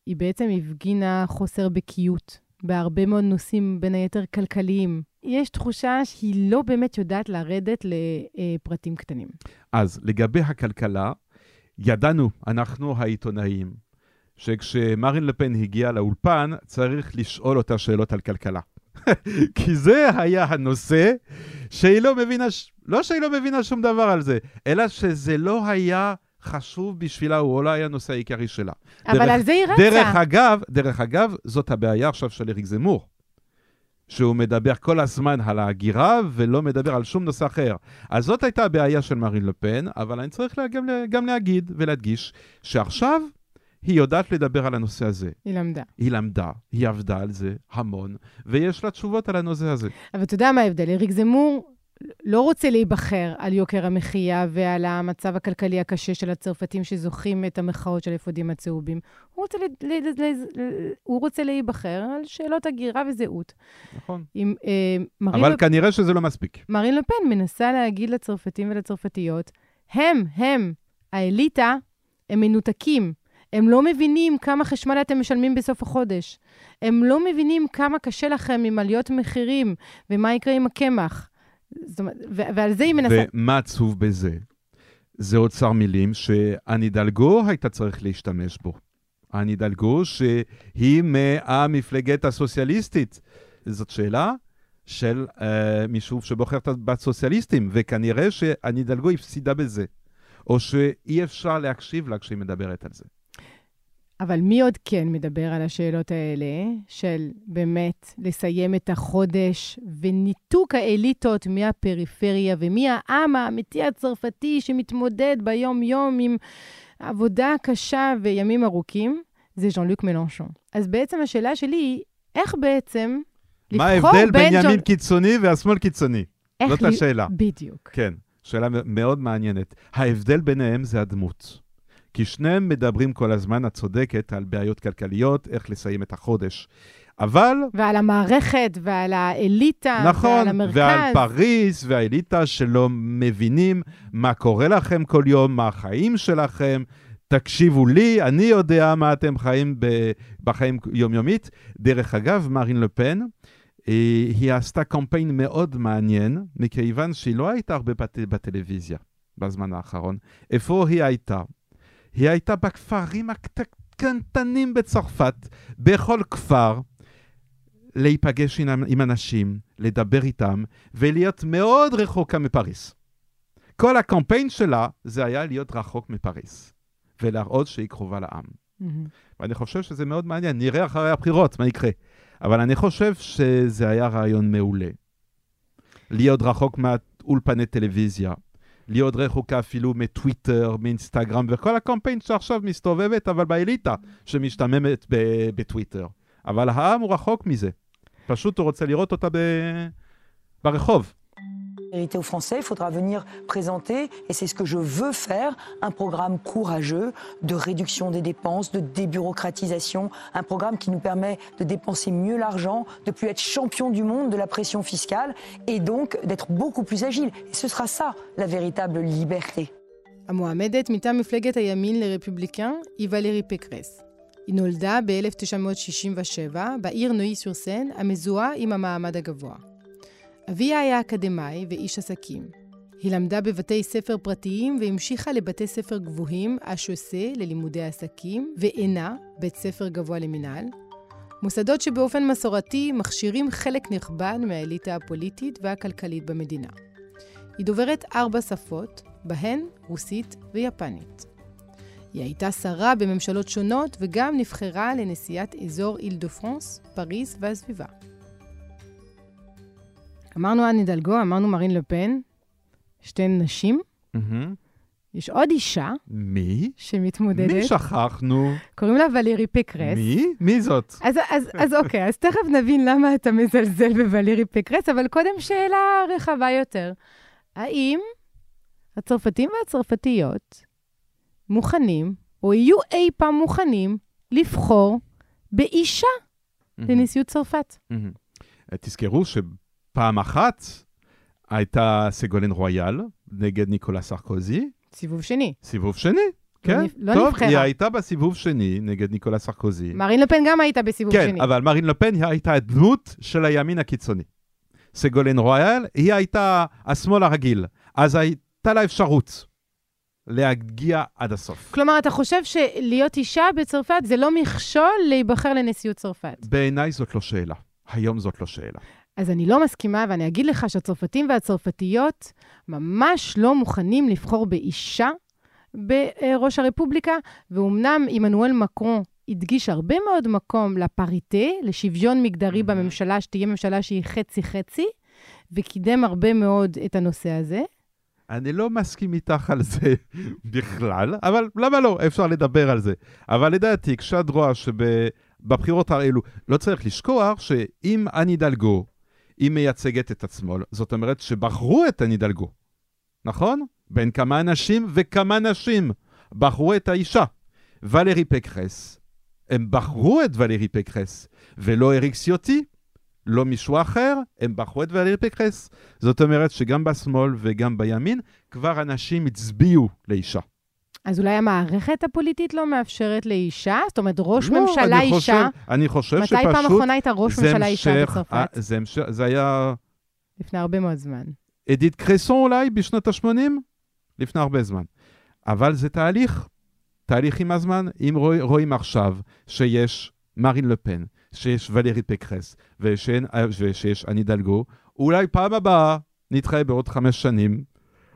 היא בעצם הפגינה חוסר בקיאות בהרבה מאוד נושאים, בין היתר כלכליים. יש תחושה שהיא לא באמת יודעת לרדת לפרטים קטנים. אז לגבי הכלכלה, ידענו, אנחנו העיתונאים, שכשמרין לפן הגיע לאולפן, צריך לשאול אותה שאלות על כלכלה. כי זה היה הנושא שהיא לא מבינה, לא שהיא לא מבינה שום דבר על זה, אלא שזה לא היה חשוב בשבילה, הוא לא היה הנושא העיקרי שלה. אבל דרך, על זה היא רצה. דרך אגב, דרך אגב, זאת הבעיה עכשיו של אריק זמור. שהוא מדבר כל הזמן על ההגירה ולא מדבר על שום נושא אחר. אז זאת הייתה הבעיה של מרין לפן, אבל אני צריך גם, גם להגיד ולהדגיש שעכשיו היא יודעת לדבר על הנושא הזה. היא למדה. היא למדה, היא עבדה על זה המון, ויש לה תשובות על הנושא הזה. אבל אתה יודע מה ההבדל? אריק זמור לא רוצה להיבחר על יוקר המחיה ועל המצב הכלכלי הקשה של הצרפתים שזוכים את המחאות של האפודים הצהובים. הוא רוצה, ל, ל, ל, הוא רוצה להיבחר על שאלות הגירה וזהות. נכון. עם, אה, אבל לפ... כנראה שזה לא מספיק. מרין לפן מנסה להגיד לצרפתים ולצרפתיות, הם, הם, האליטה, הם מנותקים. הם לא מבינים כמה חשמל אתם משלמים בסוף החודש. הם לא מבינים כמה קשה לכם עם עליות מחירים, ומה יקרה עם הקמח. זאת אומרת, ועל זה היא מנסה... ומה עצוב בזה? זה אוצר מילים שאני דלגו הייתה צריך להשתמש בו. אני דלגו שהיא מהמפלגת הסוציאליסטית. זאת שאלה של uh, מישהו שבוחר בסוציאליסטים, וכנראה שאני דלגו הפסידה בזה, או שאי אפשר להקשיב לה כשהיא מדברת על זה. אבל מי עוד כן מדבר על השאלות האלה, של באמת לסיים את החודש וניתוק האליטות מהפריפריה ומהעם האמיתי הצרפתי שמתמודד ביום-יום עם עבודה קשה וימים ארוכים, זה ז'אן לוק מלנשון. אז בעצם השאלה שלי היא, איך בעצם מה ההבדל בין ימין. קיצוני והשמאל קיצוני? זאת לי... השאלה. בדיוק. כן, שאלה מאוד מעניינת. ההבדל ביניהם זה הדמות. כי שניהם מדברים כל הזמן, את צודקת, על בעיות כלכליות, איך לסיים את החודש. אבל... ועל המערכת, ועל האליטה, נכון, ועל המרכז. נכון, ועל פריז, והאליטה שלא מבינים מה קורה לכם כל יום, מה החיים שלכם. תקשיבו לי, אני יודע מה אתם חיים בחיים יומיומית. דרך אגב, מרין לפן, אה, היא עשתה קמפיין מאוד מעניין, מכיוון שהיא לא הייתה הרבה בט... בטלוויזיה בזמן האחרון. איפה היא הייתה? היא הייתה בכפרים הקטנטנים בצרפת, בכל כפר, להיפגש עם, עם אנשים, לדבר איתם, ולהיות מאוד רחוקה מפריס. כל הקמפיין שלה זה היה להיות רחוק מפריס, ולהראות שהיא קרובה לעם. Mm-hmm. ואני חושב שזה מאוד מעניין, נראה אחרי הבחירות מה יקרה. אבל אני חושב שזה היה רעיון מעולה. להיות רחוק מהאולפני טלוויזיה, להיות רחוקה אפילו מטוויטר, מאינסטגרם, וכל הקמפיין שעכשיו מסתובבת, אבל באליטה שמשתממת בטוויטר. אבל העם הוא רחוק mזה. פשוט הוא רוצה לראות אותה ב... ברחוב. vérité aux Français, il faudra venir présenter, et c'est ce que je veux faire, un programme courageux de réduction des dépenses, de débureaucratisation, un programme qui nous permet de dépenser mieux l'argent, de plus être champion du monde de la pression fiscale, et donc d'être beaucoup plus agile. Et ce sera ça, la véritable liberté. המועמדת מטעם מפלגת הימין לרפובליקן היא ולרי פקרס. היא נולדה ב-1967 בעיר נוי סורסן, המזוהה עם המעמד הגבוה. אביה היה אקדמאי ואיש עסקים. היא למדה בבתי ספר פרטיים והמשיכה לבתי ספר גבוהים, אשוסה ללימודי עסקים, ואינה, בית ספר גבוה למינהל. מוסדות שבאופן מסורתי מכשירים חלק נכבד מהאליטה הפוליטית והכלכלית במדינה. היא דוברת ארבע שפות, בהן רוסית ויפנית. היא הייתה שרה בממשלות שונות וגם נבחרה לנשיאת אזור איל דה פרנס, פריז והסביבה. אמרנו אני דלגו, אמרנו מרין לפן, שתי נשים. Mm-hmm. יש עוד אישה. מי? שמתמודדת. מי שכחנו? קוראים לה ולרי פקרס. מי? מי זאת? אז, אז, אז אוקיי, אז תכף נבין למה אתה מזלזל בוולרי פקרס, אבל קודם שאלה רחבה יותר. האם הצרפתים והצרפתיות מוכנים, או יהיו אי פעם מוכנים, לבחור באישה mm-hmm. לנשיאות צרפת? Mm-hmm. תזכרו ש... פעם אחת הייתה סגולן רויאל נגד ניקולה סרקוזי. סיבוב שני. סיבוב שני, כן. לא, לא טוב, נבחרה. היא הייתה בסיבוב שני נגד ניקולה סרקוזי. מרין לפן גם הייתה בסיבוב כן, שני. כן, אבל מרין לפן היא הייתה הדמות של הימין הקיצוני. סגולן רויאל, היא הייתה השמאל הרגיל. אז הייתה לה אפשרות להגיע עד הסוף. כלומר, אתה חושב שלהיות אישה בצרפת זה לא מכשול להיבחר לנשיאות צרפת? בעיניי זאת לא שאלה. היום זאת לא שאלה. אז אני לא מסכימה, ואני אגיד לך שהצרפתים והצרפתיות ממש לא מוכנים לבחור באישה בראש הרפובליקה, ואומנם עמנואל מקרון הדגיש הרבה מאוד מקום לפריטה, לשוויון מגדרי בממשלה, שתהיה ממשלה שהיא חצי-חצי, וקידם הרבה מאוד את הנושא הזה. אני לא מסכים איתך על זה בכלל, אבל למה לא? אפשר לדבר על זה. אבל לדעתי, כשאת רואה שבבחירות האלו, לא צריך לשכוח שאם אני דלגו היא מייצגת את השמאל. זאת אומרת שבחרו את הנידלגו, נכון? בין כמה אנשים וכמה נשים בחרו את האישה. ולרי פקרס, הם בחרו את ולרי פקרס, ולא אריק סיוטי, לא מישהו אחר, הם בחרו את ולרי פקרס. זאת אומרת שגם בשמאל וגם בימין, כבר אנשים הצביעו לאישה. אז אולי המערכת הפוליטית לא מאפשרת לאישה? זאת אומרת, ראש לא, ממשלה אני אישה? חושב, אני חושב מתי שפשוט... מתי פעם אחרונה הייתה ראש ממשלה אישה בצרפת? זה המשך, זה היה... לפני הרבה מאוד זמן. אדית קרסון אולי בשנות ה-80? לפני הרבה זמן. אבל זה תהליך, תהליך עם הזמן. אם רוא, רואים עכשיו שיש מרין לפן, שיש ולרי פקרס, ושאין, ושיש אני דלגו, אולי פעם הבאה נתחיה בעוד חמש שנים,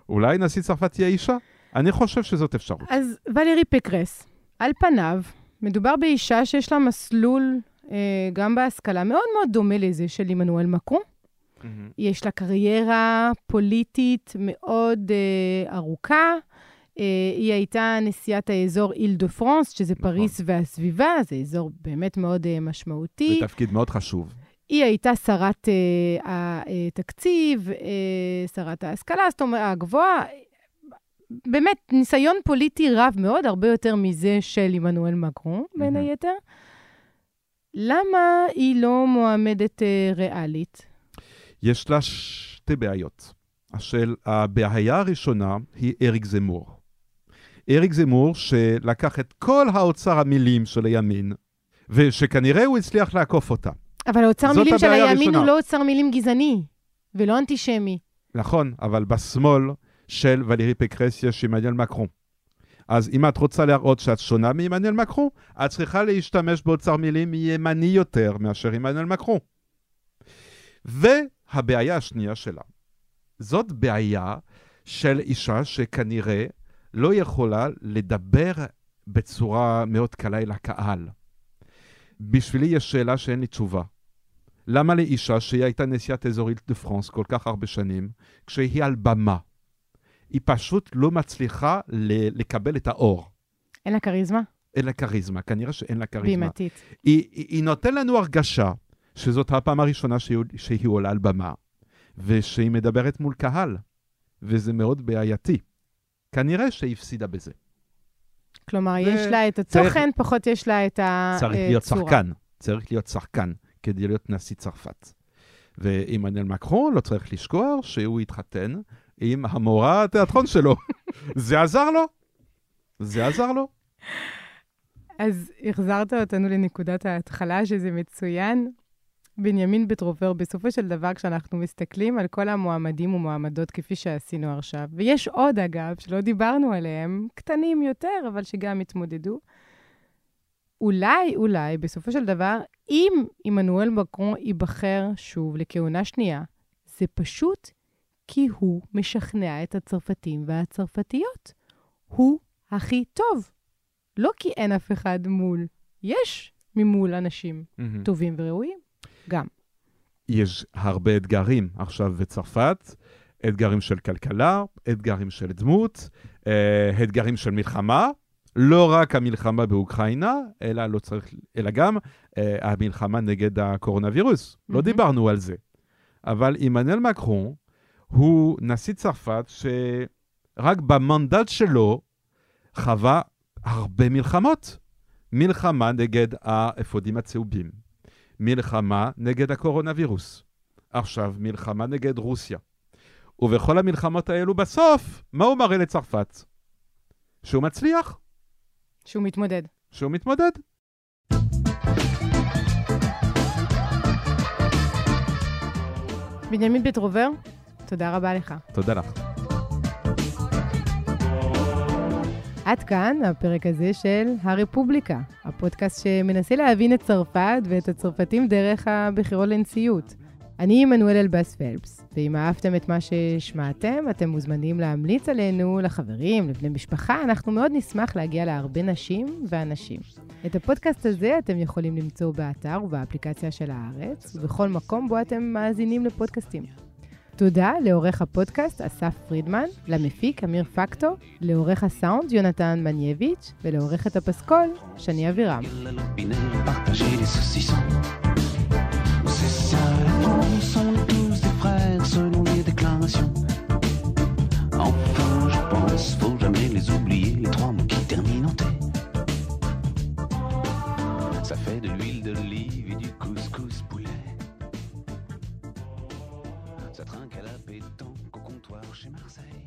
אולי נשיא צרפת תהיה אישה? אני חושב שזאת אפשרות. אז ולרי פקרס, על פניו, מדובר באישה שיש לה מסלול, אה, גם בהשכלה, מאוד מאוד דומה לזה של עמנואל מקרו. Mm-hmm. יש לה קריירה פוליטית מאוד אה, ארוכה. אה, היא הייתה נשיאת האזור איל דה פרנס, שזה נכון. פריס והסביבה, זה אזור באמת מאוד אה, משמעותי. זה תפקיד מאוד חשוב. היא הייתה שרת אה, התקציב, אה, שרת ההשכלה, זאת אומרת, הגבוהה. באמת, ניסיון פוליטי רב מאוד, הרבה יותר מזה של עמנואל מקרון, בין היתר. למה היא לא מועמדת אה, ריאלית? יש לה שתי בעיות. השאל, הבעיה הראשונה היא אריק זמור. אריק זמור, שלקח את כל האוצר המילים של הימין, ושכנראה הוא הצליח לעקוף אותה. אבל האוצר מילים של הימין הראשונה. הוא לא אוצר מילים גזעני, ולא אנטישמי. נכון, אבל בשמאל של ולרי פקרס יש עמנואל מקרון. אז אם את רוצה להראות שאת שונה מעמנואל מקרון, את צריכה להשתמש באוצר מילים ימני יותר מאשר עמנואל מקרון. והבעיה השנייה שלה, זאת בעיה של אישה שכנראה לא יכולה לדבר בצורה מאוד קלה אל הקהל. בשבילי יש שאלה שאין לי תשובה. למה לאישה שהיא הייתה נשיאת אזורית דה פרנס כל כך הרבה שנים, כשהיא על במה, היא פשוט לא מצליחה לקבל את האור. אין לה כריזמה? אין לה כריזמה, כנראה שאין לה כריזמה. בימתית. היא, היא, היא נותן לנו הרגשה שזאת הפעם הראשונה שהיא, שהיא עולה על במה, ושהיא מדברת מול קהל, וזה מאוד בעייתי. כנראה שהיא הפסידה בזה. כלומר, ו... יש לה את התוכן, צריך... פחות יש לה את הצורה. צריך להיות שחקן, צריך להיות שחקן כדי להיות נשיא צרפת. ועמנואל מקרון, לא צריך לשכוח שהוא התחתן עם המורה התיאטרון שלו. זה עזר לו. זה עזר לו. אז החזרת אותנו לנקודת ההתחלה, שזה מצוין. בנימין בטרובר, בסופו של דבר, כשאנחנו מסתכלים על כל המועמדים ומועמדות כפי שעשינו עכשיו, ויש עוד, אגב, שלא דיברנו עליהם, קטנים יותר, אבל שגם התמודדו, אולי, אולי, בסופו של דבר, אם עמנואל מקרון ייבחר שוב לכהונה שנייה, זה פשוט כי הוא משכנע את הצרפתים והצרפתיות. הוא הכי טוב. לא כי אין אף אחד מול. יש ממול אנשים mm-hmm. טובים וראויים, גם. יש הרבה אתגרים עכשיו בצרפת, אתגרים של כלכלה, אתגרים של דמות, אה, אתגרים של מלחמה. לא רק המלחמה באוקראינה, אלא, לא צריך, אלא גם אה, המלחמה נגד הקורונה וירוס. Mm-hmm. לא דיברנו על זה. אבל עמנואל מקרון הוא נשיא צרפת שרק במנדט שלו חווה הרבה מלחמות. מלחמה נגד האפודים הצהובים, מלחמה נגד הקורונה וירוס, עכשיו מלחמה נגד רוסיה. ובכל המלחמות האלו בסוף, מה הוא מראה לצרפת? שהוא מצליח. שהוא מתמודד. שהוא מתמודד. בנימין פטרובר, תודה רבה לך. תודה לך. עד כאן הפרק הזה של הרפובליקה, הפודקאסט שמנסה להבין את צרפת ואת הצרפתים דרך הבחירות לנשיאות. אני עמנואל אלבאס פלפס, ואם אהבתם את מה ששמעתם, אתם מוזמנים להמליץ עלינו לחברים, לבני משפחה, אנחנו מאוד נשמח להגיע להרבה נשים ואנשים. את הפודקאסט הזה אתם יכולים למצוא באתר ובאפליקציה של הארץ, ובכל מקום בו אתם מאזינים לפודקאסטים. Tout d'abord, l'Oreja Podcast, Asaf Friedman, la Mifique, Amir Facto, l'Oreja Sound, Jonathan Manievich, et l'Oreja Tapaskol, Chania Vira. marché Marseille.